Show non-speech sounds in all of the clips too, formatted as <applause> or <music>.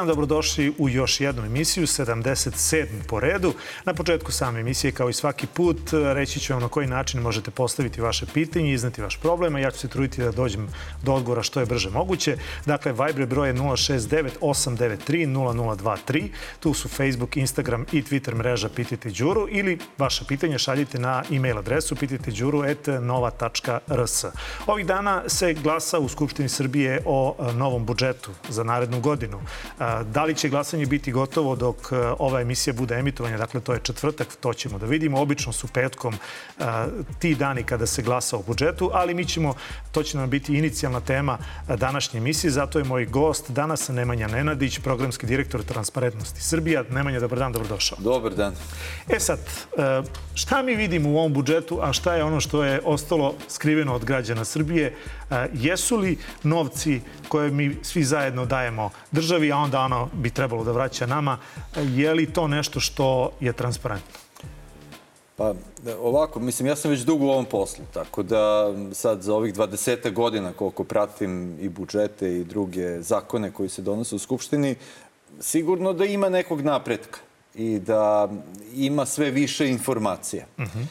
dan, dobrodošli u još jednu emisiju, 77. po redu. Na početku same emisije, kao i svaki put, reći ću vam na koji način možete postaviti vaše pitanje, iznati vaš problem, a ja ću se truditi da dođem do odgovora što je brže moguće. Dakle, Viber broj je 069 893 0023. Tu su Facebook, Instagram i Twitter mreža Pitajte Đuru ili vaše pitanje šaljite na e-mail adresu pitajteđuru.nova.rs. Ovih dana se glasa u Skupštini Srbije o novom budžetu za narednu godinu. Da li će glasanje biti gotovo dok e, ova emisija bude emitovanja, dakle to je četvrtak, to ćemo da vidimo. Obično su petkom e, ti dani kada se glasa o budžetu, ali mi ćemo, to će nam biti inicijalna tema današnje emisije, zato je moj gost danas Nemanja Nenadić, programski direktor Transparentnosti Srbija. Nemanja, dobar dan, dobrodošao. Dobar dan. E sad, e, šta mi vidimo u ovom budžetu, a šta je ono što je ostalo skriveno od građana Srbije? Jesu li novci koje mi svi zajedno dajemo državi, a onda ono bi trebalo da vraća nama, je li to nešto što je transparentno? Pa ovako, mislim, ja sam već dugo u ovom poslu, tako da sad za ovih 20 godina koliko pratim i budžete i druge zakone koji se donose u Skupštini, sigurno da ima nekog napretka i da ima sve više informacija. Uh mhm. -huh.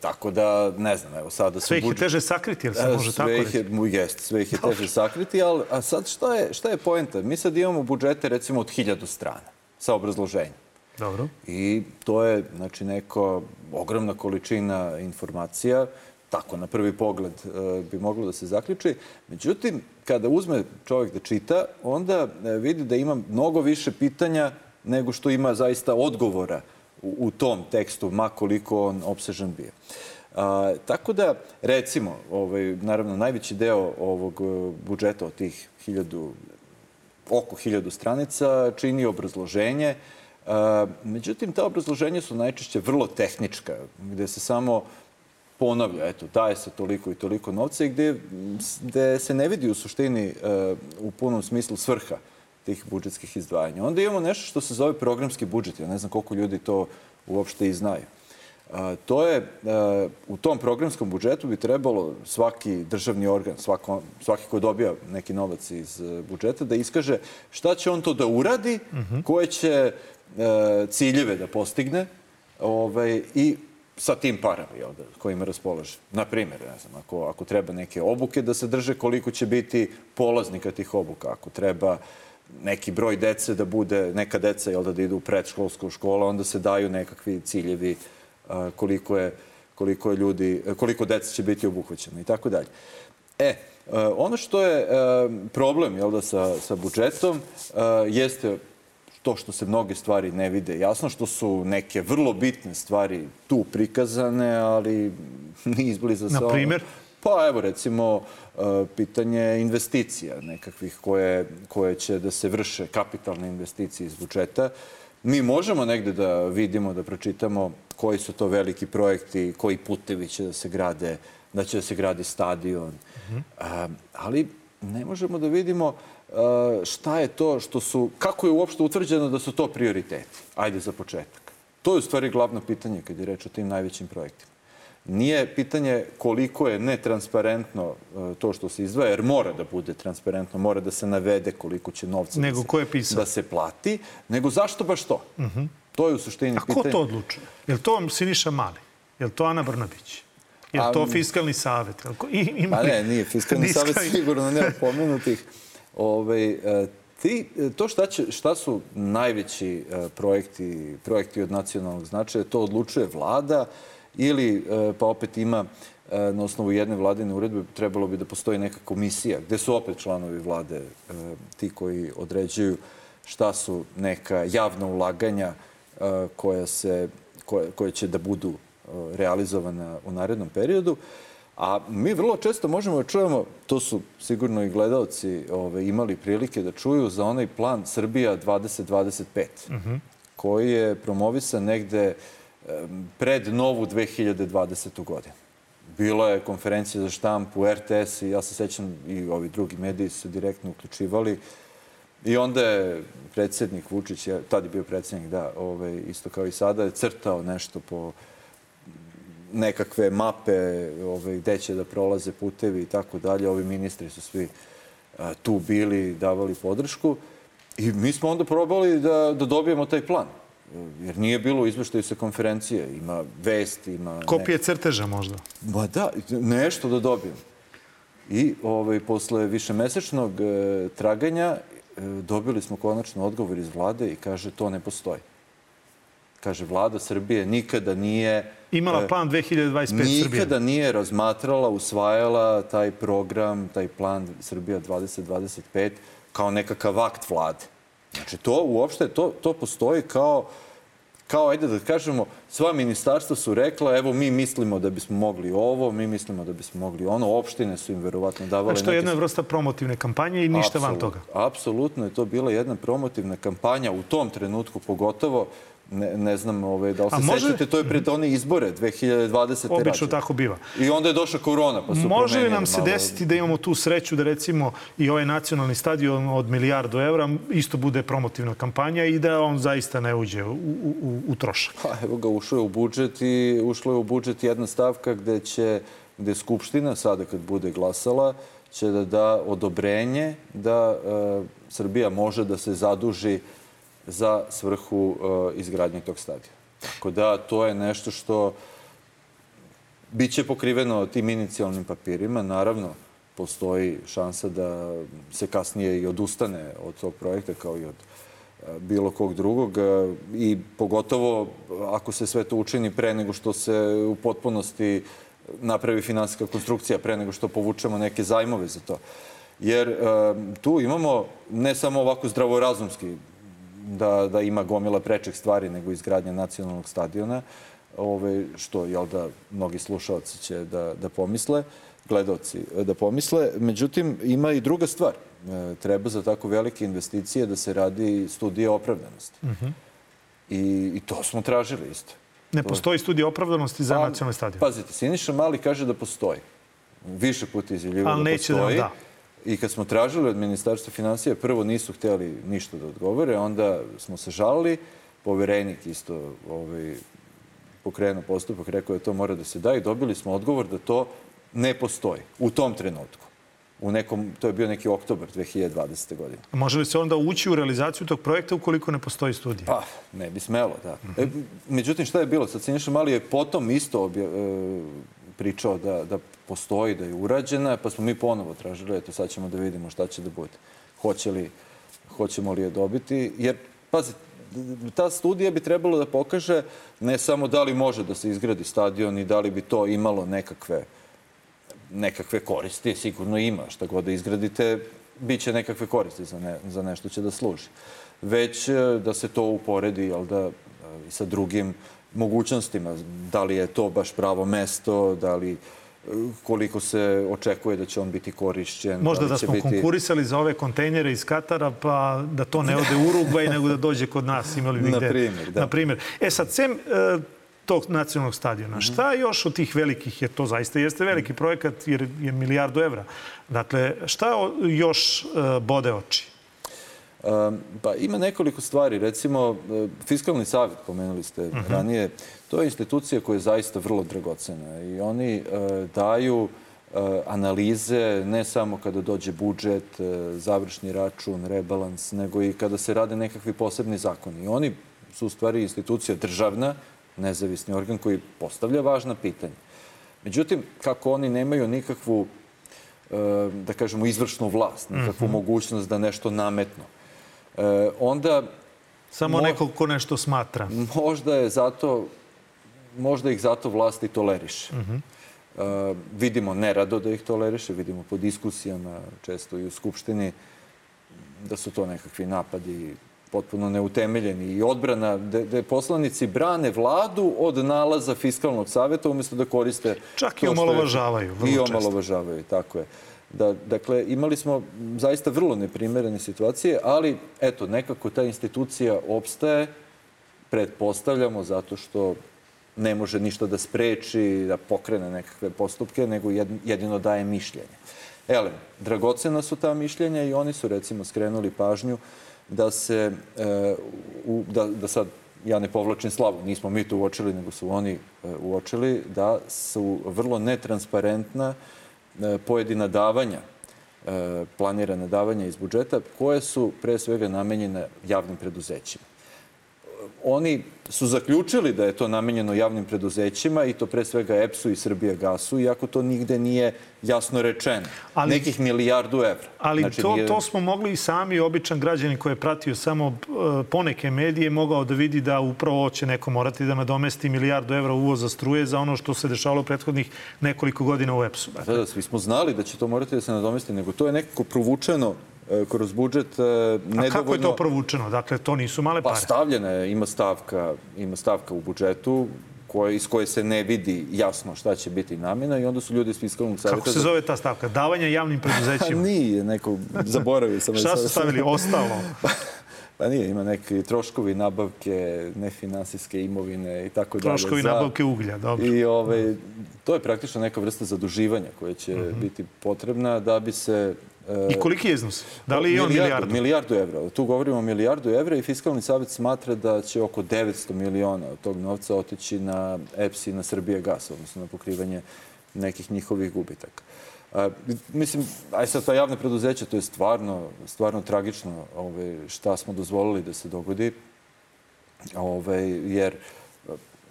Tako da, ne znam, evo sada... Sve ih je teže sakriti, jel se e, može tako reći? Je, jest, sve ih je teže sakriti, ali a sad šta je, šta je poenta? Mi sad imamo budžete recimo od hiljadu strana sa obrazloženjem. Dobro. I to je, znači, neko ogromna količina informacija, tako na prvi pogled e, bi moglo da se zaključi. Međutim, kada uzme čovjek da čita, onda e, vidi da ima mnogo više pitanja nego što ima zaista odgovora u, tom tekstu, ma koliko on obsežan bio. A, tako da, recimo, ovaj, naravno, najveći deo ovog e, budžeta od tih hiljadu, oko hiljadu stranica čini obrazloženje. A, međutim, ta obrazloženja su najčešće vrlo tehnička, gde se samo ponavlja, eto, daje se toliko i toliko novca i gde, gde se ne vidi u suštini uh, u punom smislu svrha tih budžetskih izdvajanja. Onda imamo nešto što se zove programski budžet. Ja ne znam koliko ljudi to uopšte i znaju. A, to je, a, u tom programskom budžetu bi trebalo svaki državni organ, svako, svaki ko dobija neki novac iz e, budžeta, da iskaže šta će on to da uradi, uh mhm. -huh. koje će e, ciljeve da postigne ovaj, i sa tim parama jel, da, kojima raspolaže. Na primjer, ne znam, ako, ako treba neke obuke da se drže, koliko će biti polaznika tih obuka. Ako treba uh, neki broj dece da bude, neka deca jel, da, da idu u predškolsku školu, onda se daju nekakvi ciljevi koliko je koliko je ljudi, koliko deca će biti obuhvaćeno i tako dalje. E, ono što je problem jel da, sa, sa budžetom jeste to što se mnoge stvari ne vide. Jasno što su neke vrlo bitne stvari tu prikazane, ali <laughs> ni izbliza sa... Na primjer? Pa evo recimo e, pitanje investicija nekakvih koje, koje će da se vrše kapitalne investicije iz budžeta. Mi možemo negde da vidimo, da pročitamo koji su to veliki projekti, koji putevi će da se grade, da će da se gradi stadion. Mm -hmm. ali ne možemo da vidimo e, šta je to što su, kako je uopšte utvrđeno da su to prioriteti. Ajde za početak. To je u stvari glavno pitanje kad je reč o tim najvećim projektima. Nije pitanje koliko je netransparentno e, to što se izdvaja, jer mora da bude transparentno, mora da se navede koliko će novca nego da, se, je da se plati, nego zašto baš to? Uh mhm. -huh. To je u suštini A pitanje. A ko to odlučuje? Je li to Siniša Mali? Je li to Ana Brnabić? Je li to fiskalni savet? I, ima pa ne, nije fiskalni savet <laughs> sigurno nema pomenutih. Ove, ovaj, ti, to šta, će, šta su najveći e, projekti, projekti od nacionalnog značaja, to odlučuje vlada ili e, pa opet ima e, na osnovu jedne vladine uredbe trebalo bi da postoji neka komisija gde su opet članovi vlade e, ti koji određuju šta su neka javna ulaganja koja, se, koja, koja će da budu realizovana u narednom periodu. A mi vrlo često možemo da čujemo, to su sigurno i gledalci ove, imali prilike da čuju za onaj plan Srbija 2025, uh -huh. koji je promovisan negde uh, pred novu 2020. godinu. Bila je konferencija za štampu, RTS i ja se sećam i ovi drugi mediji su direktno uključivali. I onda je predsjednik Vučić, je, tad je bio predsjednik, da, ovaj, isto kao i sada, je crtao nešto po nekakve mape ovaj, gde će da prolaze putevi i tako dalje. Ovi ministri su svi a, tu bili, davali podršku. I mi smo onda probali da, da dobijemo taj plan. Jer nije bilo izveštaju sa konferencije. Ima vesti, ima... Kopije crteža možda? Ma da, nešto da dobijem. I ovaj, posle višemesečnog e, traganja e, dobili smo konačno odgovor iz vlade i kaže to ne postoji. Kaže, vlada Srbije nikada nije... Imala e, plan 2025 Srbije. Nikada nije razmatrala, usvajala taj program, taj plan Srbija 2025 kao nekakav akt vlade. Znači, to uopšte, to, to postoji kao, kao, ajde da kažemo, sva ministarstva su rekla, evo, mi mislimo da bismo mogli ovo, mi mislimo da bismo mogli ono, opštine su im verovatno davale... Znači, to je jedna vrsta promotivne kampanje i ništa Absolut, van toga. Apsolutno je to bila jedna promotivna kampanja u tom trenutku, pogotovo ne, ne znam ove, da li se može... sećate, to je pred one izbore 2020. Obično rađe. tako biva. I onda je došla korona, pa su Može li nam se malo... desiti da imamo tu sreću da recimo i ovaj nacionalni stadion od milijardu evra isto bude promotivna kampanja i da on zaista ne uđe u, u, u trošak? Pa evo ga, ušlo je u budžet i ušlo je u budžet jedna stavka gde će gde Skupština, sada kad bude glasala, će da da odobrenje da e, Srbija može da se zaduži za svrhu uh, izgradnje tog stadiona. Tako da to je nešto što biće pokriveno tim inicijalnim papirima. Naravno, postoji šansa da se kasnije i odustane od tog projekta kao i od uh, bilo kog drugog uh, i pogotovo ako se sve to učini pre nego što se u potpunosti napravi finansijska konstrukcija, pre nego što povučemo neke zajmove za to. Jer tu imamo ne samo ovako zdravorazumski da, da ima gomila prečeg stvari nego izgradnja nacionalnog stadiona, ove, što, jel da, mnogi slušalci će da, da pomisle, gledalci da pomisle. Međutim, ima i druga stvar. E, treba za tako velike investicije da se radi studija opravdanosti. Uh mhm. -huh. I, I to smo tražili isto. Ne postoji studija opravdanosti za pa, nacionalni stadion? Pazite, Siniša Mali kaže da postoji. Više puta izjavljivo da neće postoji. Da, da. I kad smo tražili od Ministarstva financija, prvo nisu hteli ništa da odgovore, onda smo se žalili, poverenik isto ovaj, pokrenuo postupak, rekao je to mora da se da i dobili smo odgovor da to ne postoji u tom trenutku. U nekom, to je bio neki oktobar 2020. godine. A može li se onda ući u realizaciju tog projekta ukoliko ne postoji studija? Pa, ne bi smelo, da. Uh -huh. e, međutim, šta je bilo? Sad Siniša Mali je potom isto obja, e, pričao da, da postoji, da je urađena, pa smo mi ponovo tražili, eto sad ćemo da vidimo šta će da bude. Hoće li, hoćemo li je dobiti, jer, pazi, ta studija bi trebalo da pokaže ne samo da li može da se izgradi stadion i da li bi to imalo nekakve, nekakve koristi, sigurno ima, šta god da izgradite, bit će nekakve koristi za, ne, za nešto će da služi. Već e, da se to uporedi, jel da, e, sa drugim mogućnostima. Da li je to baš pravo mesto, da li koliko se očekuje da će on biti korišćen. Možda da, da smo biti... konkurisali za ove kontejnere iz Katara, pa da to ne ode u Urugvaj, <laughs> nego da dođe kod nas. Imali bi gde. Na primjer, da. Na primjer. E sad, sem e, tog nacionalnog stadiona, mm -hmm. šta još od tih velikih, jer to zaista jeste veliki projekat, jer je milijardu evra. Dakle, šta još e, bode oči? Pa ima nekoliko stvari. Recimo, e, Fiskalni savjet, pomenuli ste uh mhm. -huh. ranije, to je institucija koja je zaista vrlo dragocena i oni e, daju e, analize ne samo kada dođe budžet, završni račun, rebalans, nego i kada se rade nekakvi posebni zakoni. I oni su u stvari institucija državna, nezavisni organ koji postavlja važna pitanja. Međutim, kako oni nemaju nikakvu, da kažemo, izvršnu vlast, nikakvu mhm. mogućnost da nešto nametnu, onda... Samo neko ko nešto smatra. Možda je zato, možda ih zato vlasti toleriše. Uh -huh. Uh, vidimo nerado da ih toleriše, vidimo po diskusijama, često i u Skupštini, da su to nekakvi napadi potpuno neutemeljeni i odbrana, da, da poslanici brane vladu od nalaza Fiskalnog saveta umjesto da koriste... Čak i omalovažavaju. I omalovažavaju, tako je. Da, dakle, imali smo zaista vrlo neprimerene situacije, ali eto, nekako ta institucija opstaje, pretpostavljamo, zato što ne može ništa da spreči, da pokrene nekakve postupke, nego jedino daje mišljenje. Ele, dragocena su ta mišljenja i oni su recimo skrenuli pažnju da se, e, u, da, da sad ja ne povlačim slavu, nismo mi to uočili, nego su oni e, uočili da su vrlo netransparentna pojedina davanja, e, planirane davanja iz budžeta, koje su pre svega namenjene javnim preduzećima oni su zaključili da je to namenjeno javnim preduzećima i to pre svega EPS-u i Srbija gasu, iako to nigde nije jasno rečeno. Ali, Nekih milijardu evra. Ali znači, to, nije... to smo mogli i sami, običan građanin koji je pratio samo uh, poneke medije, mogao da vidi da upravo će neko morati da nadomesti milijardu evra uvoza struje za ono što se dešavalo prethodnih nekoliko godina u EPS-u. Dakle. Da, da, svi smo znali da će to morati da se nadomesti, nego to je nekako provučeno E, kroz budžet nedovoljno... A kako je to provučeno? Dakle, to nisu male pa pare. Pa stavljena je, ima stavka, ima stavka u budžetu koje, iz koje se ne vidi jasno šta će biti namjena i onda su ljudi iz fiskalnog savjeta... Kako se zove ta stavka? Davanje javnim preduzećima? <laughs> Nije, neko zaboravio sam. <laughs> šta su stavili? Ostalo? <laughs> Pa nije, ima neki troškovi nabavke nefinansijske imovine i tako dalje. Troškovi za... nabavke uglja, dobro. I ove, ovaj, to je praktično neka vrsta zaduživanja koja će mhm. -huh. biti potrebna da bi se I koliki je iznos? Da li je on milijardu? Milijardu evra. Tu govorimo o milijardu evra i Fiskalni savjet smatra da će oko 900 miliona od tog novca otići na EPS i na Srbije gas, odnosno na pokrivanje nekih njihovih gubitaka. A, mislim, aj sad ta javna preduzeća, to je stvarno, stvarno tragično ove, šta smo dozvolili da se dogodi. Ove, jer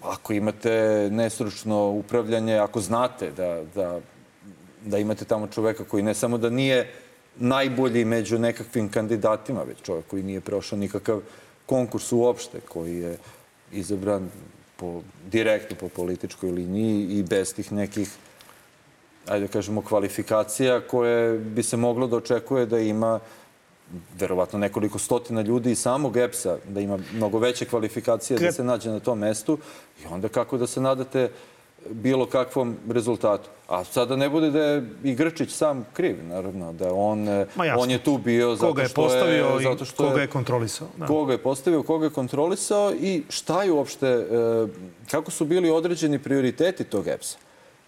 ako imate nestručno upravljanje, ako znate da, da, da imate tamo čoveka koji ne samo da nije najbolji među nekakvim kandidatima, već čovjek koji nije prošao nikakav konkurs uopšte, koji je izabran po, direktno po političkoj liniji i bez tih nekih, ajde da kažemo, kvalifikacija koje bi se moglo da očekuje da ima verovatno nekoliko stotina ljudi iz samog EPS-a, da ima mnogo veće kvalifikacije da se nađe na tom mestu i onda kako da se nadate uh, bilo kakvom rezultatu. A sada ne bude da je i Grčić sam kriv, naravno, da on, on je tu bio zato koga je što postavio je... Zato što koga je kontrolisao. Da. Koga je postavio, koga je kontrolisao i šta je uopšte, e, kako su bili određeni prioriteti tog EPS-a.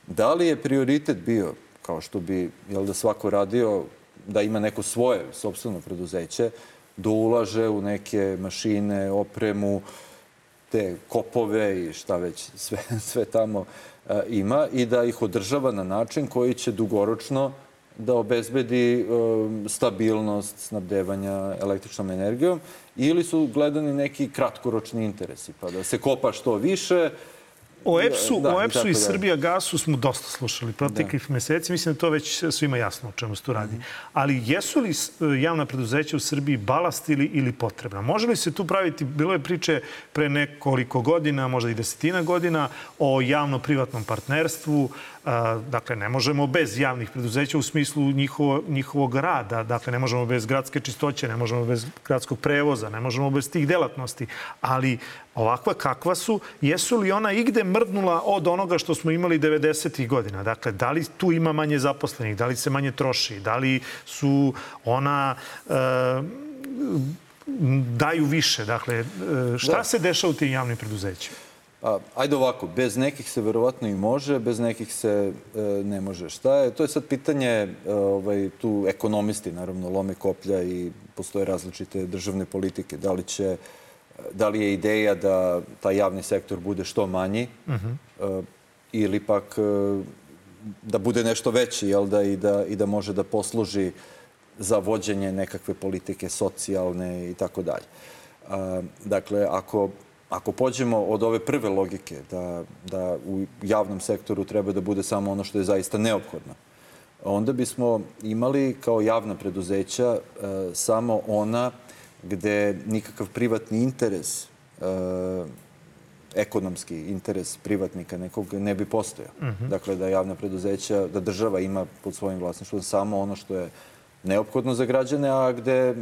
Da li je prioritet bio, kao što bi jel da svako radio, da ima neko svoje sobstveno preduzeće, da ulaže u neke mašine, opremu, te kopove i šta već sve, <laughs> sve tamo a, ima i da ih održava na način koji će dugoročno da obezbedi um, stabilnost snabdevanja električnom energijom ili su gledani neki kratkoročni interesi, pa da se kopa što više, O EPS-u da, o EPS i, Srbija gasu smo dosta slušali proteklih da. meseci. Mislim da to već svima jasno o čemu se tu radi. Mm -hmm. Ali jesu li javna preduzeća u Srbiji balast ili, ili potrebna? Može li se tu praviti, bilo je priče pre nekoliko godina, možda i desetina godina, o javno-privatnom partnerstvu, Dakle, ne možemo bez javnih preduzeća u smislu njihovo, njihovog rada. Dakle, ne možemo bez gradske čistoće, ne možemo bez gradskog prevoza, ne možemo bez tih delatnosti. Ali ovakva kakva su, jesu li ona igde mrdnula od onoga što smo imali 90. godina? Dakle, da li tu ima manje zaposlenih, da li se manje troši, da li su ona... E, daju više. Dakle, e, šta da. se dešava u tim javnim preduzećima? A, ajde ovako, bez nekih se verovatno i može, bez nekih se e, ne može. Šta je? To je sad pitanje, e, ovaj, tu ekonomisti naravno lome koplja i postoje različite državne politike. Da li, će, da li je ideja da taj javni sektor bude što manji uh mhm. -huh. e, ili pak da bude nešto veći jel da, i, da, i da može da posluži za vođenje nekakve politike socijalne i tako dalje. Dakle, ako Ako pođemo od ove prve logike da, da u javnom sektoru treba da bude samo ono što je zaista neophodno, onda bismo imali kao javna preduzeća e, samo ona gde nikakav privatni interes, e, ekonomski interes privatnika nekog ne bi postojao. Mm -hmm. Dakle, da javna preduzeća, da država ima pod svojim vlasništvom samo ono što je neophodno za građane, a gde,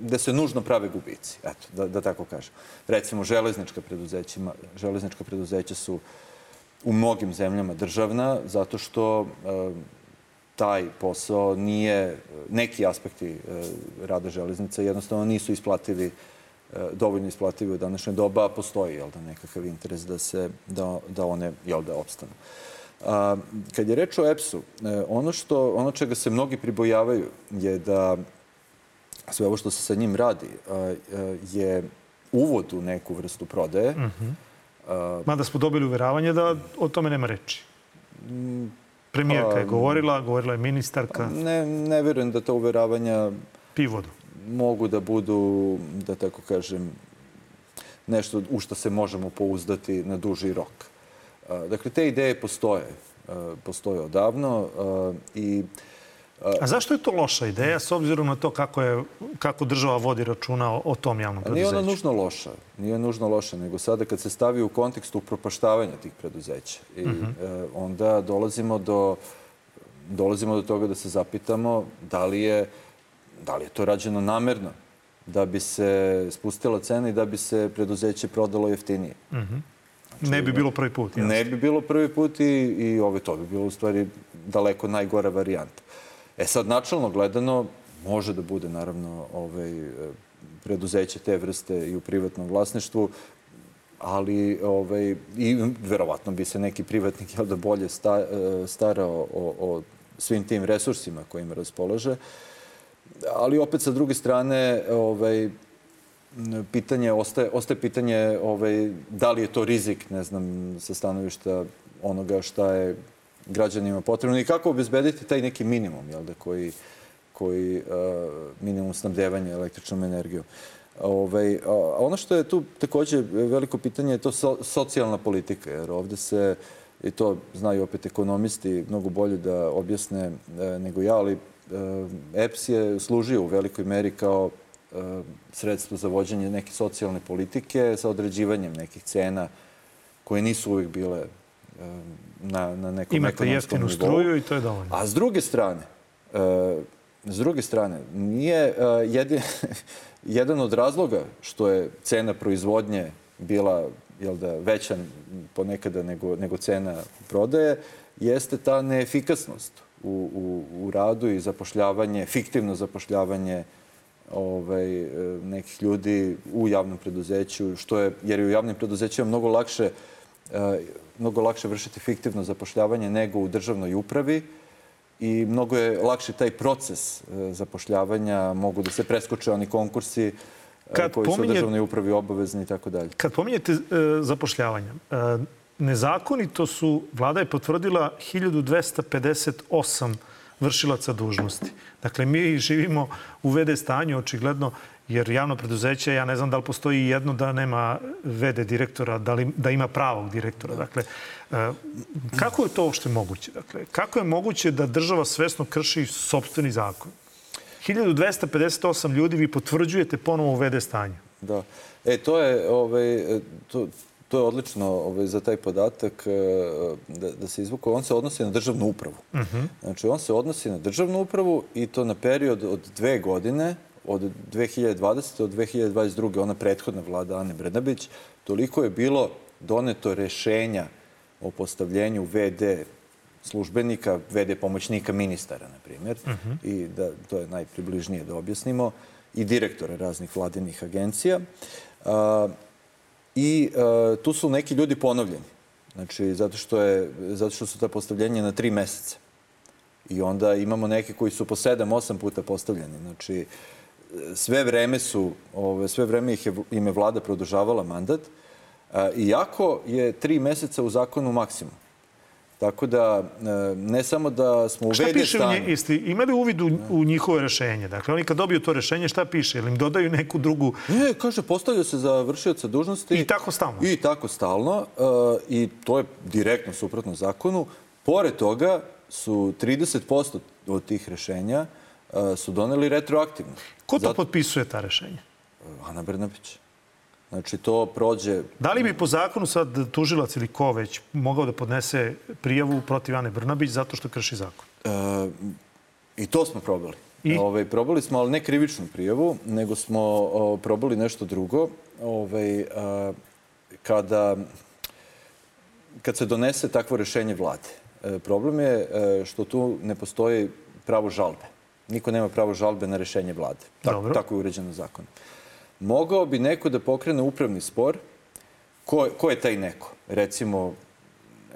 gde se nužno prave gubici. Eto, da, da tako kažem. Recimo, železnička preduzeća, železnička preduzeća su u mnogim zemljama državna, zato što e, taj posao nije, neki aspekti e, rada železnica jednostavno nisu isplativi dovoljno isplativo u današnje doba, a postoji jel da, nekakav interes da, se, da, da one jel da, opstanu. A, kad je reč o EPS-u, ono, što, ono čega se mnogi pribojavaju je da sve ovo što se sa njim radi je uvod u neku vrstu prodaje. Uh -huh. Mada smo dobili uveravanje da o tome nema reči. Premijerka je pa, govorila, govorila je ministarka. Ne, ne verujem da to uveravanja Pivodu. mogu da budu, da tako kažem, nešto u što se možemo pouzdati na duži rok. Dakle, te ideje postoje. Postoje odavno i A zašto je to loša ideja s obzirom na to kako, je, kako država vodi računa o, o tom javnom preduzeću? Nije ona nužno loša. Nije nužno loša, nego sada kad se stavi u kontekstu propaštavanja tih preduzeća. I uh mhm. -huh. e, onda dolazimo do, dolazimo do toga da se zapitamo da li je, da li je to rađeno namerno da bi se spustila cena i da bi se preduzeće prodalo jeftinije. Uh mhm. -huh. Znači, ne bi bilo prvi put. Jasno. Ne bi bilo prvi put i, i ove, to bi bilo u stvari daleko najgora varijanta. E sad, načalno gledano, može da bude naravno ovaj, preduzeće te vrste i u privatnom vlasništvu, ali ovaj, i verovatno bi se neki privatnik jel da bolje sta, starao o, o svim tim resursima kojima raspolaže. Ali opet sa druge strane, ovaj, pitanje, ostaje, ostaje pitanje ovaj, da li je to rizik, ne znam, sa stanovišta onoga šta je građanima potrebno i kako obezbediti taj neki minimum, jel da, koji, koji uh, minimum snabdevanja električnom energijom. Ovaj, a ono što je tu takođe veliko pitanje je to so, socijalna politika, jer ovde se, i to znaju opet ekonomisti mnogo bolje da objasne e, nego ja, ali e, EPS je služio u velikoj meri kao sredstvo za vođenje neke socijalne politike sa određivanjem nekih cena koje nisu uvijek bile na, na nekom Imate ekonomskom jeftinu nivou. struju i to je dovoljno. A s druge strane, uh, s druge strane, nije uh, jedin, <laughs> jedan od razloga što je cena proizvodnje bila jel da, veća ponekada nego, nego cena prodaje, jeste ta neefikasnost u, u, u radu i zapošljavanje, fiktivno zapošljavanje ovaj, e, nekih ljudi u javnom preduzeću, što je, jer je u javnim preduzećima mnogo lakše mnogo lakše vršiti fiktivno zapošljavanje nego u državnoj upravi i mnogo je lakše taj proces e, zapošljavanja, mogu da se preskoče oni konkursi e, kad koji pominje, su u državnoj upravi obavezni i tako dalje. Kad pominjete e, zapošljavanje, e, nezakonito su, vlada je potvrdila 1258 vršilaca dužnosti. Dakle, mi živimo u VD stanju, očigledno, Jer javno preduzeće, ja ne znam da li postoji jedno da nema vede direktora, da, li, da ima pravog direktora. Dakle, e, kako je to uopšte moguće? Dakle, kako je moguće da država svesno krši sobstveni zakon? 1258 ljudi vi potvrđujete ponovo u vede stanje. Da. E, to je, ovaj, to, to je odlično ovaj, za taj podatak e, da, da se izvuku. On se odnosi na državnu upravu. Uh mhm. -huh. Znači, on se odnosi na državnu upravu i to na period od dve godine od 2020. od 2022. ona prethodna vlada Ane Brnabić, toliko je bilo doneto rešenja o postavljenju VD službenika, VD pomoćnika ministara, na primjer, uh mhm. -huh. i da to je najpribližnije da objasnimo, i direktora raznih vladinih agencija. A, I a, tu su neki ljudi ponovljeni. Znači, zato što, je, zato što su ta postavljenja na tri meseca. I onda imamo neke koji su po sedam, osam puta postavljeni. Znači, sve vreme su, ove, sve vreme ih je, im je vlada produžavala mandat, a, iako je tri meseca u zakonu maksimum. Tako da, e, ne samo da smo u šta piše stanju... Šta piše, imali uvid u, u njihove rešenje? Dakle, oni kad dobiju to rešenje, šta piše? Ili im dodaju neku drugu... Ne, kaže, postavlja se za vršioca dužnosti... I tako stalno? I tako stalno. Uh, I to je direktno suprotno zakonu. Pored toga su 30% od tih rešenja su doneli retroaktivno. Ko to Zato... potpisuje ta rešenja? Ana Brnabić. Znači, to prođe... Da li bi po zakonu sad tužilac ili ko već mogao da podnese prijavu protiv Ane Brnabić zato što krši zakon? E, I to smo probali. I? Ove, ovaj, probali smo, ali ne krivičnu prijavu, nego smo o, probali nešto drugo. Ove, ovaj, a, kada, kad se donese takvo rešenje vlade, e, problem je e, što tu ne postoji pravo žalbe niko nema pravo žalbe na rešenje vlade. Tako, tako je uređeno zakon. Mogao bi neko da pokrene upravni spor. Ko, ko je taj neko? Recimo,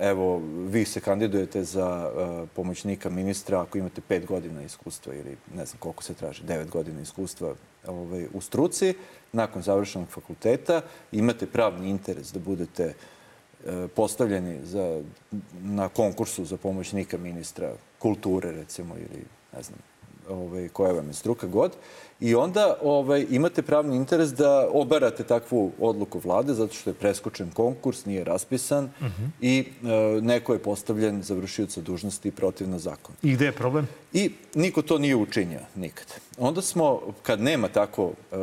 evo, vi se kandidujete za uh, pomoćnika ministra ako imate pet godina iskustva ili ne znam koliko se traži, devet godina iskustva ovaj, u struci, nakon završenog fakulteta, imate pravni interes da budete uh, postavljeni za, na konkursu za pomoćnika ministra kulture, recimo, ili ne znam, ovaj, koja vam je struka god. I onda ovaj, imate pravni interes da obarate takvu odluku vlade zato što je preskočen konkurs, nije raspisan uh -huh. i e, neko je postavljen za vršioca dužnosti protivno zakonu. I gde je problem? I niko to nije učinio nikad. Onda smo, kad nema tako e,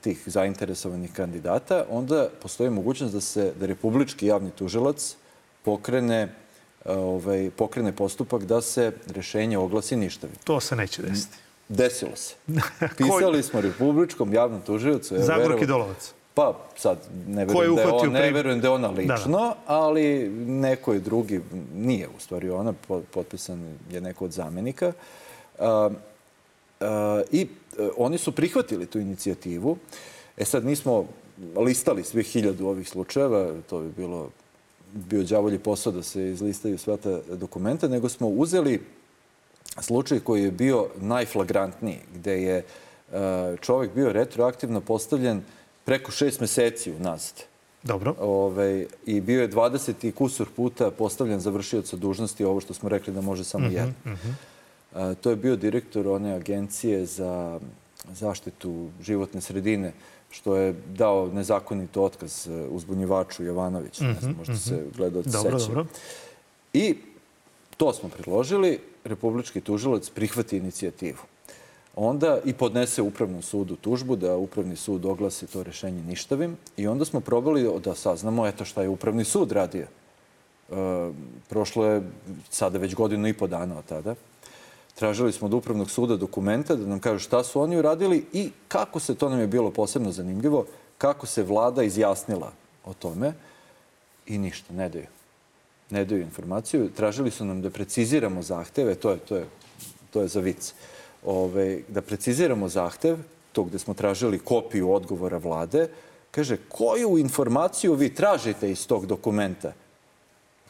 tih zainteresovanih kandidata, onda postoji mogućnost da se da republički javni tužilac pokrene ovaj, pokrene postupak da se rešenje oglasi ništavim. To se neće desiti. Desilo se. <laughs> Pisali smo republičkom javnom tužiocu. Ja Zagorki Dolovac. Pa sad ne verujem, da je on, ne verujem da je ona lično, da, da. ali neko je drugi, nije u stvari ona, potpisan je neko od zamenika. Uh, I uh, oni su prihvatili tu inicijativu. E sad nismo listali svih hiljadu ovih slučajeva, to bi bilo bio đavolji posao da se izlistaju sva ta dokumenta, nego smo uzeli slučaj koji je bio najflagrantniji, gde je e, čovek bio retroaktivno postavljen preko šest meseci unazad. Dobro. Ove, I bio je 20 i kusur puta postavljen za vršioca dužnosti, ovo što smo rekli da može samo mm -hmm, jedno. Mm -hmm. to je bio direktor one agencije za zaštitu životne sredine što je dao nezakonito otkaz e, uzbunjivaču Jovanoviću. Mm -hmm, ne znam, možda mm -hmm. se gledalci dobro, sećaju. Dobro. I to smo predložili. Republički tužilac prihvati inicijativu. Onda i podnese Upravnom sudu tužbu da Upravni sud oglasi to rešenje ništavim i onda smo probali da saznamo eto šta je Upravni sud radio. E, prošlo je sada već godinu i po dana od tada. Tražili smo od Upravnog suda dokumenta da nam kažu šta su oni uradili i kako se, to nam je bilo posebno zanimljivo, kako se vlada izjasnila o tome i ništa, ne daju. Ne daju informaciju. Tražili su nam da preciziramo zahteve, to je, to je, to je za vic, Ove, da preciziramo zahtev, to gde smo tražili kopiju odgovora vlade, kaže, koju informaciju vi tražite iz tog dokumenta?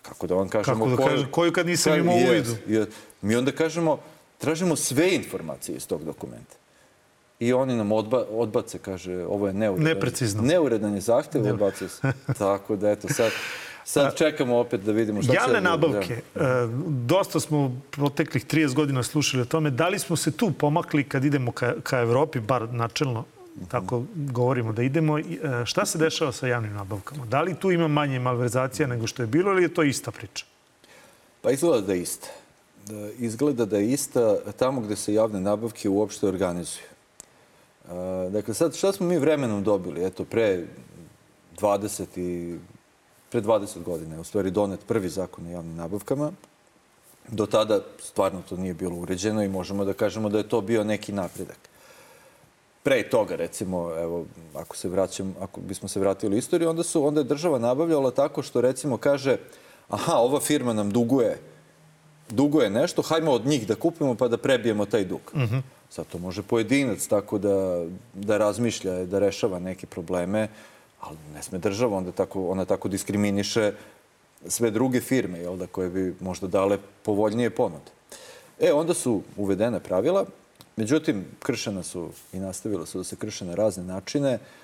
Kako da vam kažemo? Kako da koju, kažem, koju kad nisam imao uvidu? Mi onda kažemo, Tražimo sve informacije iz tog dokumenta. I oni nam odba, odbace, kaže, ovo je neuredan. Neprecizno. Neuredan je zahtev, odbace se. <laughs> Tako da, eto, sad, sad čekamo opet da vidimo šta Javne se... Javne nabavke. Da. Dosta smo proteklih 30 godina slušali o tome. Da li smo se tu pomakli kad idemo ka, ka Evropi, bar načelno, tako govorimo da idemo. E, šta se dešava sa javnim nabavkama? Da li tu ima manje malverzacija nego što je bilo ili je to ista priča? Pa izgleda da je ista da izgleda da je ista tamo gde se javne nabavke uopšte organizuju. Dakle, sad šta smo mi vremenom dobili? Eto, pre 20 i pre 20 godina je u stvari donet prvi zakon o javnim nabavkama. Do tada stvarno to nije bilo uređeno i možemo da kažemo da je to bio neki napredak. Pre toga, recimo, evo, ako, se vraćam, ako bismo se vratili u istoriju, onda, su, onda je država nabavljala tako što, recimo, kaže aha, ova firma nam duguje duguje nešto, hajmo od njih da kupimo pa da prebijemo taj dug. Mhm. -huh. Sad to može pojedinac tako da, da razmišlja, da rešava neke probleme, ali ne sme država, onda tako, ona tako diskriminiše sve druge firme, jel da, koje bi možda dale povoljnije ponude. E, onda su uvedene pravila, međutim, kršena su i nastavila su da se krše na razne načine. Uh,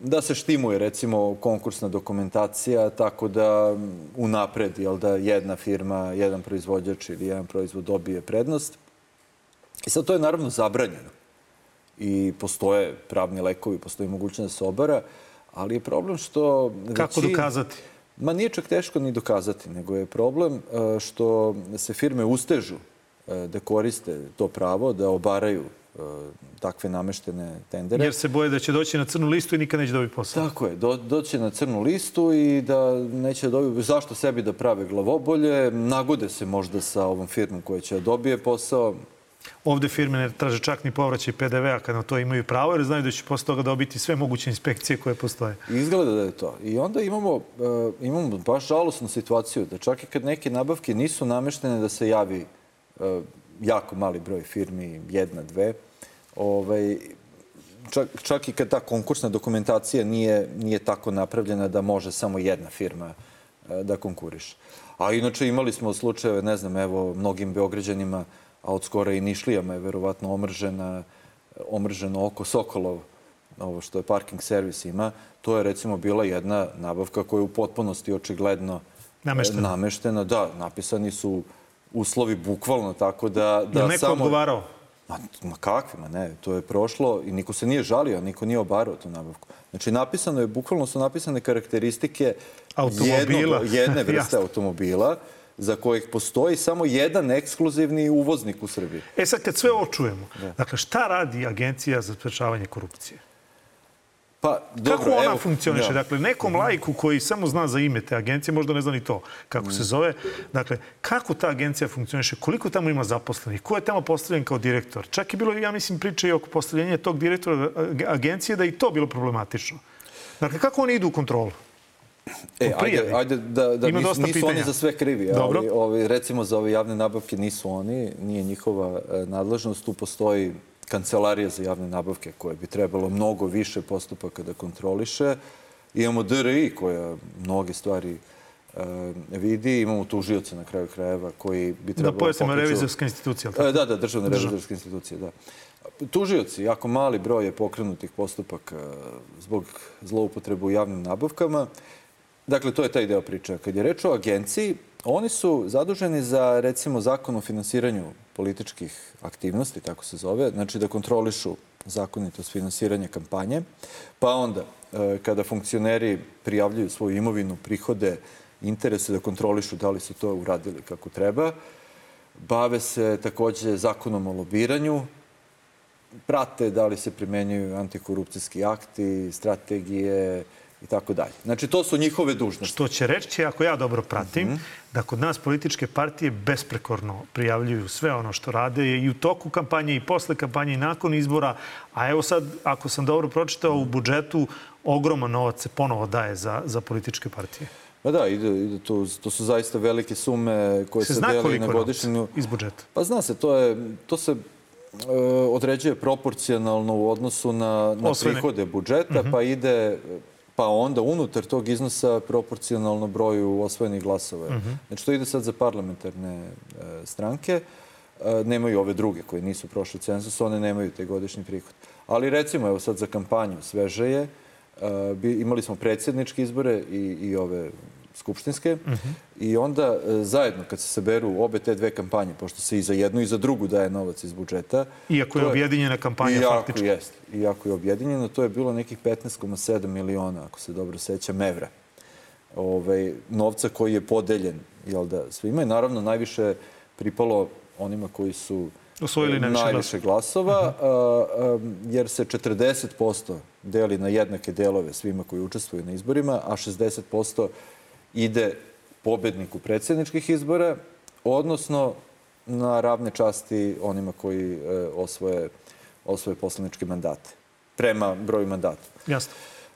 da se štimuje recimo konkursna dokumentacija tako da unapred jel da jedna firma, jedan proizvođač ili jedan proizvod dobije prednost. I sad to je naravno zabranjeno. I postoje pravni lekovi, postoji mogućnost da se obara, ali je problem što... Kako većin... dokazati? Ma nije čak teško ni dokazati, nego je problem e, što se firme ustežu e, da koriste to pravo, da obaraju takve nameštene tendere. Jer se boje da će doći na crnu listu i nikad neće dobiti posao. Tako je, do, doći na crnu listu i da neće dobiti, zašto sebi da prave glavobolje, nagode se možda sa ovom firmom koja će da dobije posao. Ovde firme ne traže čak ni povraćaj PDV-a kad na to imaju pravo, jer znaju da će posle toga dobiti sve moguće inspekcije koje postoje. Izgleda da je to. I onda imamo, uh, imamo baš žalosnu situaciju da čak i kad neke nabavke nisu nameštene da se javi uh, jako mali broj firmi, jedna, dve, ovaj, čak, čak i kad ta konkursna dokumentacija nije, nije tako napravljena da može samo jedna firma e, da konkuriše. A inače imali smo slučajeve, ne znam, evo, mnogim Beograđanima, a od skora i Nišlijama je verovatno omržena, omrženo oko Sokolov, ovo što je parking servis ima, to je recimo bila jedna nabavka koja je u potpunosti očigledno Nameštena. nameštena. Da, napisani su uslovi bukvalno tako da... da Je neko samo... odgovarao? Ma, ma kakvi, ma ne, to je prošlo i niko se nije žalio, niko nije obarao tu nabavku. Znači, napisano je, bukvalno su napisane karakteristike Automobila. jednog, jedne <laughs> vrste automobila za kojih postoji samo jedan ekskluzivni uvoznik u Srbiji. E sad, kad sve ovo čujemo, dakle, šta radi Agencija za sprečavanje korupcije? Pa, dobro, Kako ona evo, funkcioniše? da. Dakle, nekom lajku koji samo zna za ime te agencije, možda ne zna ni to kako se zove. Dakle, kako ta agencija funkcioniše? Koliko tamo ima zaposlenih? Ko je tamo postavljen kao direktor? Čak je bilo, ja mislim, priče i oko postavljenja tog direktora ag- agencije da i to bilo problematično. Dakle, kako oni idu u kontrolu? E, ajde, ajde da, da Ima nisu, pitanja. oni za sve krivi. Dobro. Ali, ovi, recimo za ove javne nabavke nisu oni, nije njihova e, nadležnost. Tu postoji kancelarija za javne nabavke koja bi trebalo mnogo više postupaka da kontroliše. Imamo DRI koja mnoge stvari e, vidi. Imamo tužioce na kraju krajeva koji bi Da trebalo... pojasnimo pokreću- revizorska institucija. jel tako? E, Da, da, državne revizorske institucije, da. Tužioci, jako mali broj je pokrenutih postupaka zbog zloupotrebe u javnim nabavkama. Dakle, to je taj deo priče. Kad je reč o agenciji, oni su zaduženi za, recimo, zakon o finansiranju političkih aktivnosti, tako se zove, znači da kontrolišu zakonitost finansiranja kampanje, pa onda, e, kada funkcioneri prijavljuju svoju imovinu, prihode, interese da kontrolišu da li su to uradili kako treba, bave se takođe zakonom o lobiranju, prate da li se primenjuju antikorupcijski akti, strategije i tako dalje. Znači, to su njihove dužnosti. Što će reći, ako ja dobro pratim, da kod nas političke partije besprekorno prijavljuju sve ono što rade i u toku kampanje i posle kampanje i nakon izbora. A evo sad, ako sam dobro pročitao, u budžetu ogroman novac se ponovo daje za, za političke partije. Pa da, ide, ide to, to su zaista velike sume koje Se se, deli na godišnju... iz budžeta? Pa zna se, to, je, to se e, određuje proporcionalno u odnosu na, na prihode budžeta, pa ide pa onda unutar tog iznosa proporcionalno broju osvojenih glasova. Znači to ide sad za parlamentarne e, stranke. E, nemaju ove druge koje nisu prošle cenzus, one nemaju taj godišnji prihod. Ali recimo, evo sad za kampanju sveže je, e, imali smo predsjedničke izbore i, i ove skupštinske i onda e, zajedno kad se saberu obe te dve kampanje, pošto se i za jednu i za drugu daje novac iz budžeta. Iako je to objedinjena kampanja Iako faktički. Jest, iako je objedinjeno, to je bilo nekih 15,7 miliona, ako se dobro sećam, evra. Ove, novca koji je podeljen jel da, svima i naravno najviše pripalo onima koji su Osvojili najviše najviše glasova, a, a, jer se 40% deli na jednake delove svima koji učestvuju na izborima, a 60% ide pobedniku predsjedničkih izbora, odnosno na ravne časti onima koji e, osvoje, osvoje poslaničke mandate, prema broju mandata. Jasno.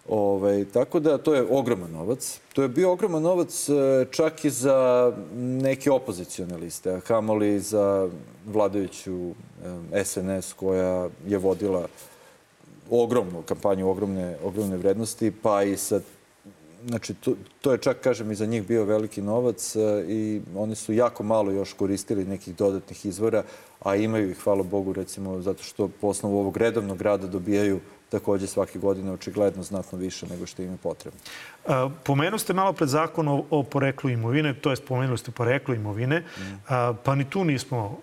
Ove, tako da to je ogroman novac. To je bio ogroman novac e, čak i za neke opozicione liste, a kamoli za vladajuću e, SNS koja je vodila ogromnu kampanju, ogromne, ogromne vrednosti, pa i sa Znači, to, to je čak, kažem, i za njih bio veliki novac e, i oni su jako malo još koristili nekih dodatnih izvora, a imaju ih, hvala Bogu, recimo, zato što po osnovu ovog redovnog rada dobijaju takođe svake godine očigledno znatno više nego što im je potrebno. A, Pomenuli ste malo pred zakon o, o poreklu imovine, to je spomenuli ste poreklo imovine, a, pa ni tu nismo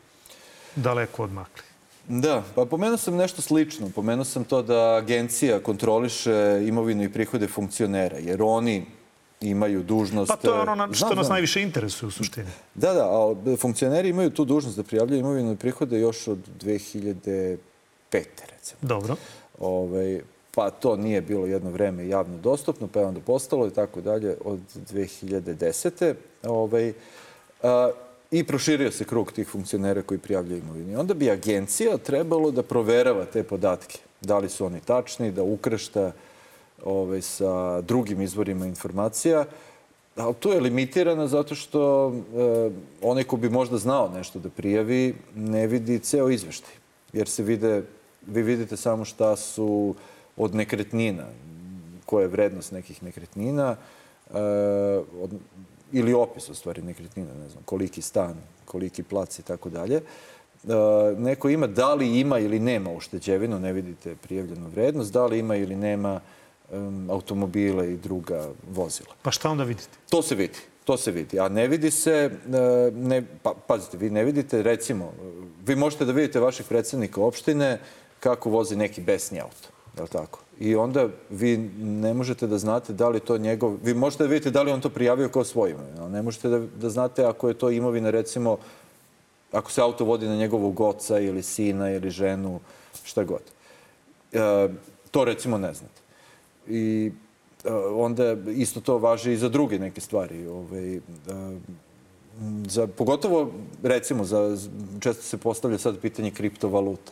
daleko odmakli. Da, pa pomenuo sam nešto slično. Pomenuo sam to da agencija kontroliše imovinu i prihode funkcionera, jer oni imaju dužnost... Pa to je ono na- što Znam, nas znam. najviše interesuje u suštini. Da, da, ali funkcioneri imaju tu dužnost da prijavljaju imovinu i prihode još od 2005. recimo. Dobro. Ovaj, pa to nije bilo jedno vreme javno dostupno, pa je onda postalo i tako dalje od 2010. Ovaj, a, I proširio se krug tih funkcionera koji prijavljaju imovinu. I onda bi agencija trebalo da proverava te podatke. Da li su oni tačni, da ukrešta ovaj, sa drugim izvorima informacija. Ali to je limitirano zato što e, onaj ko bi možda znao nešto da prijavi ne vidi ceo izveštaj. Jer se vide vi vidite samo šta su od nekretnina, koja je vrednost nekih nekretnina, e, od, ili opis u stvari nekretnina, ne znam, koliki stan, koliki plac i tako dalje. E, neko ima, da li ima ili nema ušteđevinu, ne vidite prijavljenu vrednost, da li ima ili nema um, automobile i druga vozila. Pa šta onda vidite? To se vidi. To se vidi. A ne vidi se, e, ne, pa, pazite, vi ne vidite, recimo, vi možete da vidite vašeg predsednika opštine kako vozi neki besni auto. Je li tako? I onda vi ne možete da znate da li to njegov... Vi možete da vidite da li on to prijavio kao svoj imovinu, ali ne možete da, da znate ako je to imovina, recimo, ako se auto vodi na njegovog oca ili sina ili ženu, šta god. E, to recimo ne znate. I e, onda isto to važi i za druge neke stvari. Ovaj, e, za, pogotovo, recimo, za, često se postavlja sad pitanje kriptovaluta.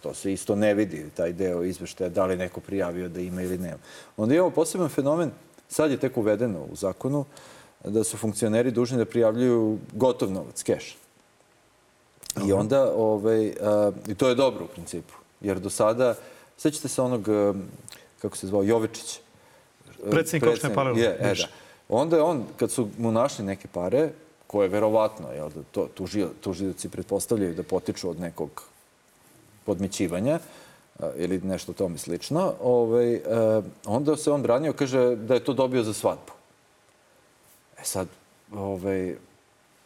To se isto ne vidi, taj deo izveštaja, da li neko prijavio da ima ili nema. Onda imamo poseban fenomen, sad je tek uvedeno u zakonu, da su funkcioneri dužni da prijavljuju gotov novac, keš. I onda, ovaj, a, i to je dobro u principu, jer do sada, sećate se onog, kako se zvao, Jovičić. Predsednik opštine Palilula. Je, e, da. Onda je on, kad su mu našli neke pare, koje je verovatno, jel, da to tužio, tužioci pretpostavljaju da potiču od nekog podmićivanja ili nešto tome slično, ovaj, onda se on branio, kaže da je to dobio za svadbu. E sad, ovaj,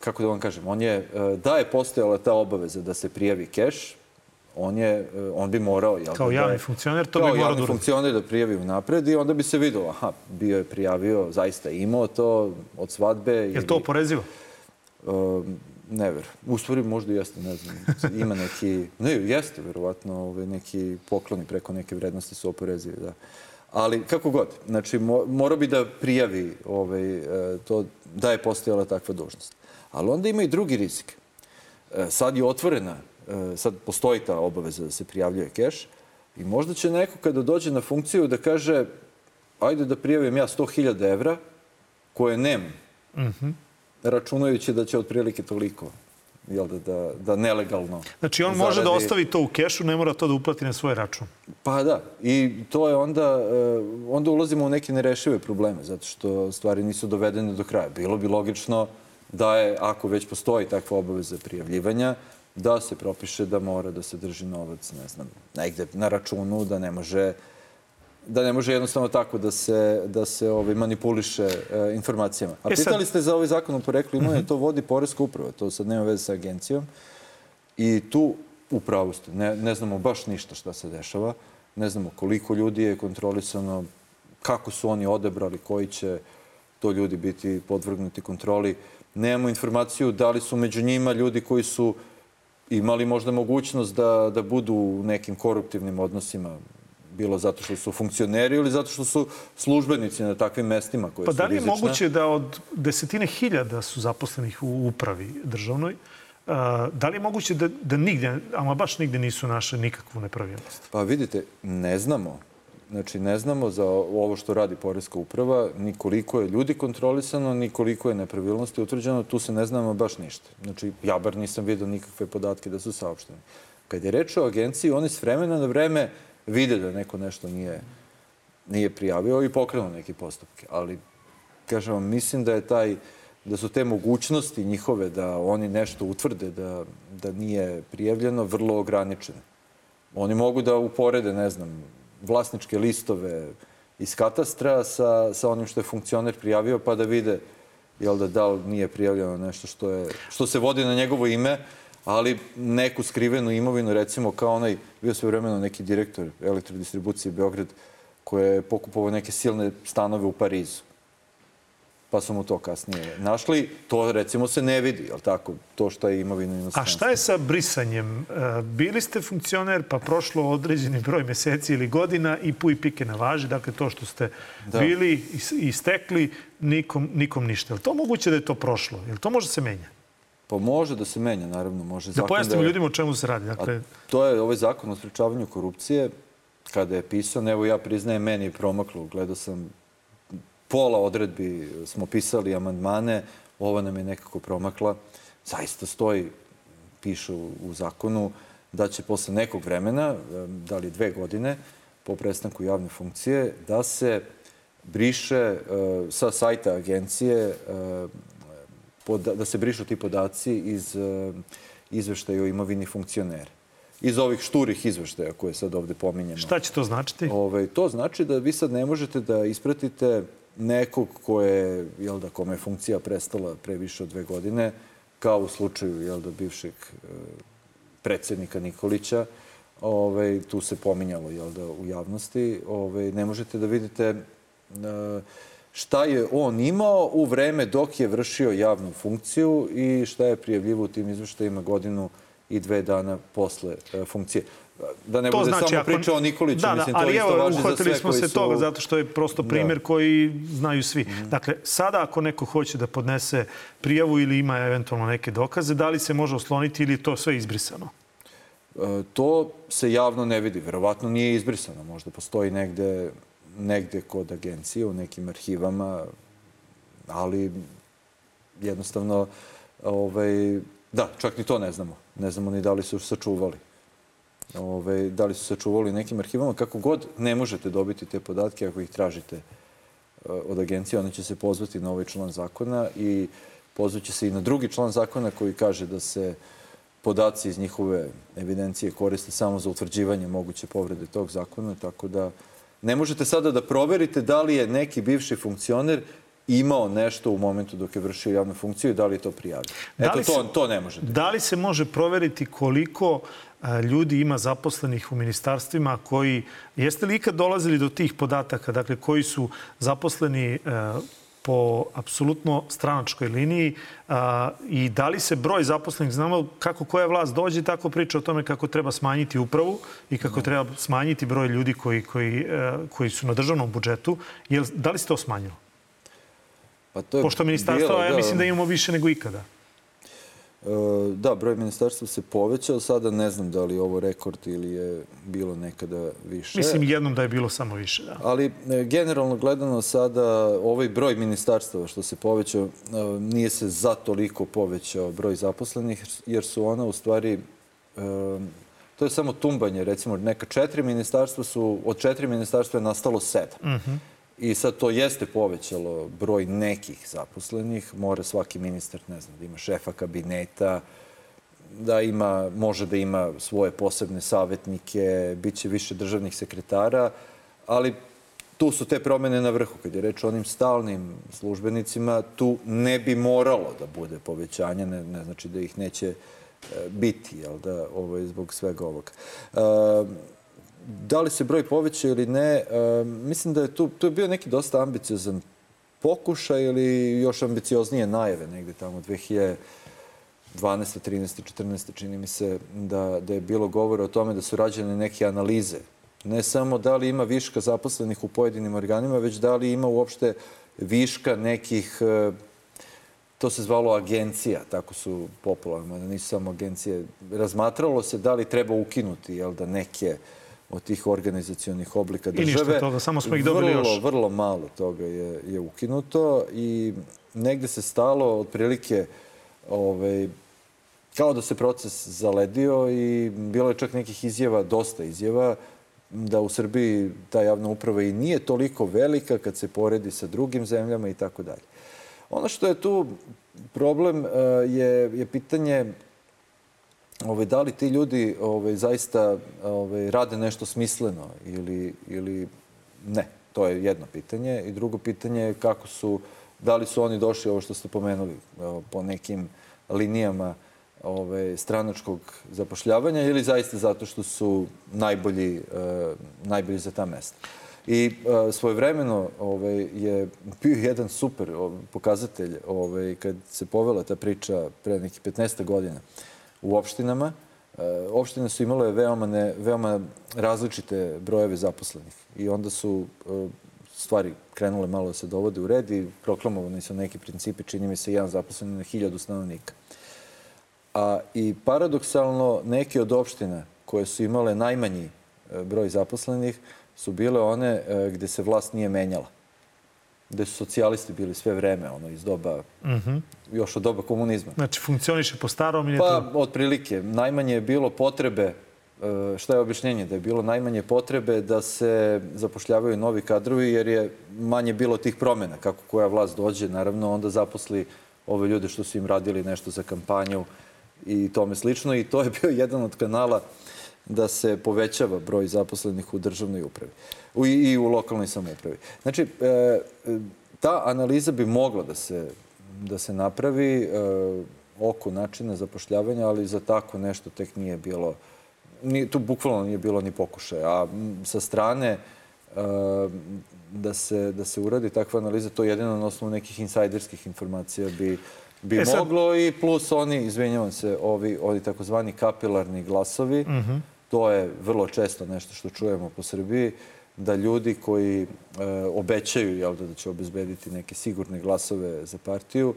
kako da vam kažem, on je, da je postojala ta obaveza da se prijavi keš, on, je, on bi morao... Jel, kao da javni funkcioner, to bi morao da javni funkcioner da prijavi unapred i onda bi se videlo, aha, bio je prijavio, zaista imao to od svadbe. Je to oporezivo? Uh, ne ver. U stvari možda jeste, ne znam. Ima neki... Ne, jeste, verovatno, ovaj, neki pokloni preko neke vrednosti su oporezivi, da. Ali kako god, znači mora bi da prijavi ovaj, to da je postojala takva dužnost. Ali onda ima i drugi rizik. Sad je otvorena sad postoji ta obaveza da se prijavljuje keš i možda će neko kada dođe na funkciju da kaže ajde da prijavim ja 100.000 evra koje nemam, mm -hmm. Računajući da će otprilike toliko jel da, da, da nelegalno Znači on može zaradi... da ostavi to u kešu, ne mora to da uplati na svoj račun. Pa da. I to je onda, onda ulazimo u neke nerešive probleme, zato što stvari nisu dovedene do kraja. Bilo bi logično da je, ako već postoji takva obaveza prijavljivanja, da se propiše da mora da se drži novac, ne znam, negde na računu, da ne može da ne može jednostavno tako da se, da se ovaj, manipuliše e, informacijama. A e pitali ste za ovaj zakon o poreklu imovine, -huh. to vodi Poreska uprava, to sad nema veze sa agencijom. I tu upravo ste, ne, ne znamo baš ništa šta se dešava, ne znamo koliko ljudi je kontrolisano, kako su oni odebrali, koji će to ljudi biti podvrgnuti kontroli. Nemamo informaciju da li su među njima ljudi koji su imali možda mogućnost da, da budu u nekim koruptivnim odnosima bilo zato što su funkcioneri ili zato što su službenici na takvim mestima koje pa su da li je rizične. moguće da od desetine hiljada su zaposlenih u upravi državnoj, da li je moguće da, da nigde, ama baš nigde nisu naše nikakvu nepravilnost? Pa vidite, ne znamo. Znači, ne znamo za ovo što radi Poreska uprava, ni koliko je ljudi kontrolisano, ni koliko je nepravilnosti utvrđeno, tu se ne znamo baš ništa. Znači, ja bar nisam vidio nikakve podatke da su saopšteni. Kad je reč o agenciji, oni s vremena na vreme vide da neko nešto nije, nije prijavio i pokrenu neke postupke. Ali, kažem vam, mislim da je taj da su te mogućnosti njihove da oni nešto utvrde da, da nije prijavljeno vrlo ograničene. Oni mogu da uporede, ne znam, vlasničke listove iz katastra sa, sa onim što je funkcioner prijavio, pa da vide jel da, da li nije prijavljeno nešto što, je, što se vodi na njegovo ime, ali neku skrivenu imovinu, recimo kao onaj, bio sve vremeno neki direktor elektrodistribucije Beograd, koji je pokupovao neke silne stanove u Parizu pa su mu to kasnije našli. To recimo se ne vidi, jel tako? To što je imovina inostranstva. A šta je sa brisanjem? E, bili ste funkcioner, pa prošlo određeni broj meseci ili godina i pu i pike na važi. Dakle, to što ste da. bili i stekli, nikom, nikom ništa. Je li to moguće da je to prošlo? Je li to može se menja? Pa može da se menja, naravno. Može da pojasnimo da... ljudima o čemu se radi. Dakle... A to je ovaj zakon o sprečavanju korupcije. Kada je pisan, evo ja priznajem, meni je promaklo. Gledao sam pola odredbi smo pisali amandmane, ova nam je nekako promakla. Zaista stoji, piše u, u zakonu, da će posle nekog vremena, da li dve godine, po prestanku javne funkcije, da se briše sa sajta agencije da se brišu ti podaci iz izveštaja o imovini funkcionera iz ovih šturih izveštaja koje sad ovde pominjamo. Šta će to značiti? Ove, ovaj, to znači da vi sad ne možete da ispratite nekog koje, jel da, kome je funkcija prestala pre više od dve godine, kao u slučaju, jel da, bivšeg e, predsednika Nikolića, Ove, ovaj, tu se pominjalo, jel da, u javnosti, ove, ovaj, ne možete da vidite e, šta je on imao u vreme dok je vršio javnu funkciju i šta je prijavljivo u tim izveštajima godinu i dve dana posle e, funkcije. Da ne to bude znači, samo ako... priča o Nikoliću, da, da, mislim, ali to isto evo, važi za sve smo se su... toga zato što je prosto da. primer da. koji znaju svi. Mm -hmm. Dakle, sada ako neko hoće da podnese prijavu ili ima eventualno neke dokaze, da li se može osloniti ili to sve izbrisano? E, to se javno ne vidi. Verovatno nije izbrisano. Možda postoji negde, negde kod agencije, u nekim arhivama, ali jednostavno ovaj, Da, čak ni to ne znamo. Ne znamo ni da li su sačuvali. Ove, da li su sačuvali nekim arhivama. Kako god ne možete dobiti te podatke ako ih tražite eh, od agencije, ona će se pozvati na ovaj član zakona i pozvaće se i na drugi član zakona koji kaže da se podaci iz njihove evidencije koriste samo za utvrđivanje moguće povrede tog zakona, tako da ne možete sada da proverite da li je neki bivši funkcioner imao nešto u momentu dok je vršio javnu funkciju i da li je to prijavio. Da Eto, to, to ne možete. Da li se može proveriti koliko ljudi ima zaposlenih u ministarstvima koji... Jeste li ikad dolazili do tih podataka, dakle, koji su zaposleni po apsolutno stranačkoj liniji a, i da li se broj zaposlenih, znamo kako koja vlast dođe, tako priča o tome kako treba smanjiti upravu i kako da. treba smanjiti broj ljudi koji, koji, koji su na državnom budžetu. Jel, da li se to smanjilo? Pa to je Pošto ministarstva, bilo, ja da, mislim da imamo više nego ikada. E, da, broj ministarstva se povećao. Sada ne znam da li je ovo rekord ili je bilo nekada više. Mislim jednom da je bilo samo više, da. Ali e, generalno gledano sada ovaj broj ministarstava što se povećao, e, nije se za toliko povećao broj zaposlenih, jer su ona u stvari to je samo tumbanje. Recimo, neka četiri ministarstva su, od četiri ministarstva je nastalo sedam. Uh mhm. -huh. I sad to jeste povećalo broj nekih zaposlenih. Mora svaki ministar, ne znam, da ima šefa kabineta, da ima, može da ima svoje posebne savjetnike, bit će više državnih sekretara, ali tu su te promene na vrhu. Kad je reč o onim stalnim službenicima, tu ne bi moralo da bude povećanje, ne, ne znači da ih neće e, biti, jel da, ovo je zbog svega ovoga. E, da li se broj poveća ili ne, e, mislim da je tu, tu je bio neki dosta ambiciozan pokušaj ili još ambicioznije najave negde tamo 2012. 13. 14. čini mi se da, da je bilo govora o tome da su rađene neke analize. Ne samo da li ima viška zaposlenih u pojedinim organima, već da li ima uopšte viška nekih, e, to se zvalo agencija, tako su popularno, da nisu samo agencije. Razmatralo se da li treba ukinuti jel, da neke uh, od tih organizacijonih oblika države. I ništa toga, samo smo ih dobili vrlo, još. Vrlo malo toga je, je ukinuto i negde se stalo otprilike ovaj, kao da se proces zaledio i bilo je čak nekih izjava, dosta izjava, da u Srbiji ta javna uprava i nije toliko velika kad se poredi sa drugim zemljama i tako dalje. Ono što je tu problem eh, je, je pitanje ovaj, da li ti ljudi ovaj, zaista ovaj, rade nešto smisleno ili, ili ne. To je jedno pitanje. I drugo pitanje je kako su, da li su oni došli, ovo što ste pomenuli, po nekim linijama ovaj, stranačkog zapošljavanja ili zaista zato što su najbolji, uh, najbolji za ta mesta. I uh, svojevremeno ovaj, je bio jedan super pokazatelj ovaj, kad se povela ta priča pre nekih 15 godina. U opštinama. E, opštine su imale veoma, ne, veoma različite brojeve zaposlenih i onda su e, stvari krenule malo da se dovode u red i proklamovani su neki principi, čini mi se, jedan zaposlen na hiljadu stanovnika. A i paradoksalno, neke od opština koje su imale najmanji e, broj zaposlenih su bile one gde se vlast nije menjala gde su socijalisti bili sve vreme, ono, iz doba, uh mhm. -huh. još od doba komunizma. Znači, funkcioniše po starom ili Pa, to... otprilike. Najmanje je bilo potrebe e, šta je objašnjenje? Da je bilo najmanje potrebe da se zapošljavaju novi kadrovi jer je manje bilo tih promjena. Kako koja vlast dođe, naravno, onda zaposli ove ljude što su im radili nešto za kampanju i tome slično. I to je bio <laughs> jedan od kanala da se povećava broj zaposlenih u državnoj upravi u, i u lokalnoj samoupravi. Znači, e, ta analiza bi mogla da se, da se napravi e, oko načina zapošljavanja, ali za tako nešto tek nije bilo, ni, tu bukvalno nije bilo ni pokušaja. A sa strane e, da se, da se uradi takva analiza, to jedino na osnovu nekih insajderskih informacija bi bi e sad... moglo i plus oni, izvinjavam se, ovi, ovi takozvani kapilarni glasovi, uh mhm. -huh. To je vrlo često nešto što čujemo po Srbiji, da ljudi koji e, obećaju jel, da, da će obezbediti neke sigurne glasove za partiju,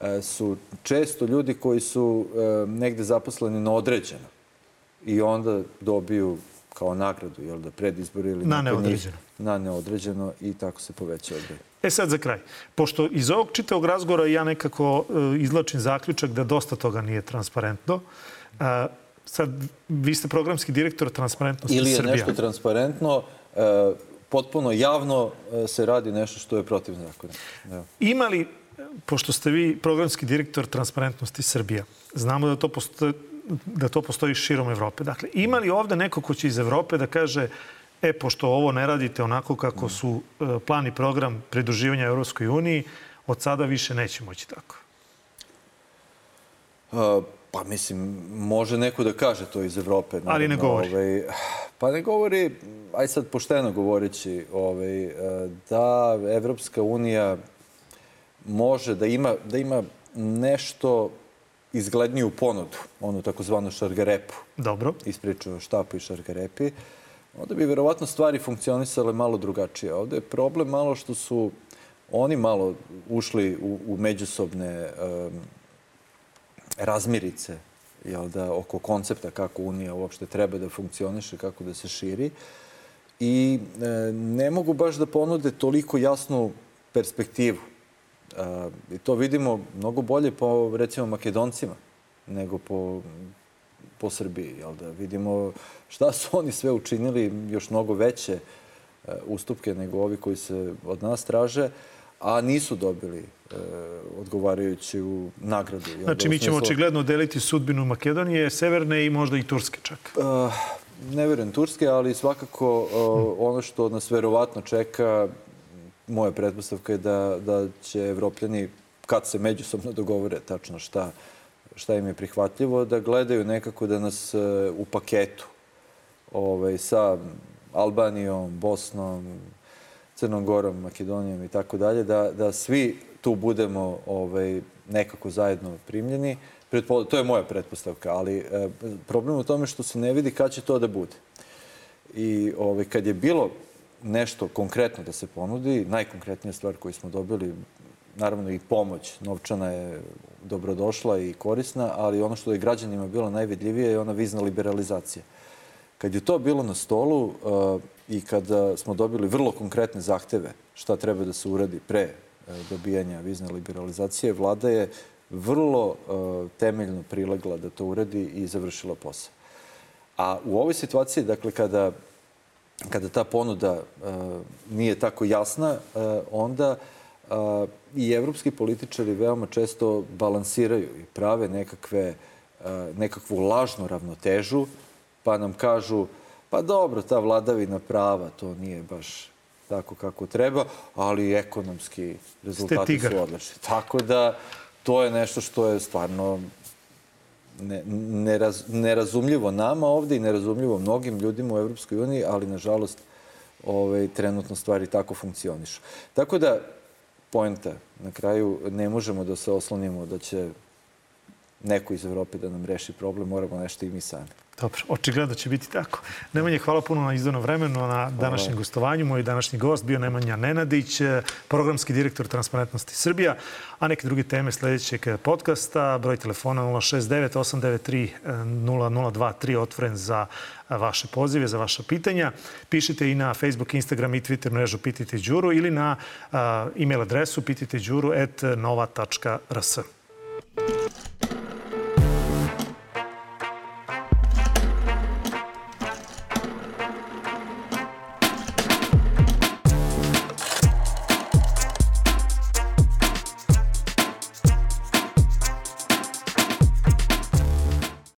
e, su često ljudi koji su e, negde zaposleni na određeno i onda dobiju kao nagradu, jel da, pred izbor ili na neodređeno. Njih, na neodređeno i tako se poveća odbroj. E sad za kraj. Pošto iz ovog čitavog razgovora ja nekako e, izlačim zaključak da dosta toga nije transparentno, e, sad vi ste programski direktor Transparentnosti Srbija. Ili je nešto transparentno, e, potpuno javno se radi nešto što je protiv zakona. Da. Ima li, pošto ste vi programski direktor Transparentnosti Srbija, znamo da to postoji, da to postoji širom Evrope. Dakle, ima li ovde neko ko će iz Evrope da kaže e, pošto ovo ne radite onako kako su e, plan i program pridruživanja Evropskoj uniji, od sada više neće moći tako? Uh, pa mislim, može neko da kaže to iz Evrope. Naravno, Ali ne govori. Ovaj, pa ne govori, aj sad pošteno govoreći, ovaj, e, da Evropska unija može da ima, da ima nešto izgledniju ponudu, onu takozvanu šargarepu. Dobro. Ispričao štapu i šargarepi. Onda bi verovatno stvari funkcionisale malo drugačije. Ovde je problem malo što su oni malo ušli u, u međusobne um, razmirice jel da, oko koncepta kako Unija uopšte treba da funkcioniše, kako da se širi. I e, ne mogu baš da ponude toliko jasnu perspektivu I to vidimo mnogo bolje po, recimo, makedoncima nego po, po Srbiji. Jel da? Vidimo šta su oni sve učinili, još mnogo veće e, ustupke nego ovi koji se od nas traže, a nisu dobili e, odgovarajuću nagradu. Znači, mi ćemo očigledno deliti sudbinu Makedonije, Severne i možda i Turske čak. Uh, ne verujem Turske, ali svakako uh, ono što nas verovatno čeka moja pretpostavka je da, da će evropljani, kad se međusobno dogovore tačno šta, šta im je prihvatljivo, da gledaju nekako da nas e, u paketu ovaj, sa Albanijom, Bosnom, Crnom Gorom, Makedonijom i tako dalje, da, da svi tu budemo ovaj, nekako zajedno primljeni. To je moja pretpostavka, ali e, problem u tome što se ne vidi kad će to da bude. I ovaj, kad je bilo nešto konkretno da se ponudi. Najkonkretnija stvar koju smo dobili, naravno i pomoć novčana je dobrodošla i korisna, ali ono što je građanima bilo najvidljivije je ona vizna liberalizacija. Kad je to bilo na stolu uh, i kada smo dobili vrlo konkretne zahteve šta treba da se uradi pre uh, dobijanja vizne liberalizacije, vlada je vrlo uh, temeljno prilegla da to uradi i završila posao. A u ovoj situaciji, dakle, kada kada ta ponuda uh, nije tako jasna, onda i evropski političari veoma često balansiraju i prave nekakve, nekakvu lažnu ravnotežu, pa nam kažu pa dobro, ta vladavina prava, to nije baš tako kako treba, ali ekonomski rezultati su odlični. Tako da to je nešto što je stvarno ne, neraz, nerazumljivo nama ovde i nerazumljivo mnogim ljudima u Evropskoj uniji, ali nažalost ovaj, trenutno stvari tako funkcionišu. Tako da, poenta, na kraju ne možemo da se oslonimo da će neko iz Evrope da nam reši problem, moramo nešto i mi sami. Dobro, očigledno će biti tako. Nemanja, hvala puno na izdano vremenu, na današnjem gostovanju. Moj današnji gost bio Nemanja Nenadić, programski direktor Transparentnosti Srbija. A neke druge teme sledećeg podcasta, broj telefona 069 893 0023 otvoren za vaše pozive, za vaša pitanja. Pišite i na Facebook, Instagram i Twitter mrežu Pitajte Đuru ili na e-mail adresu pitajteđuru.nova.rs.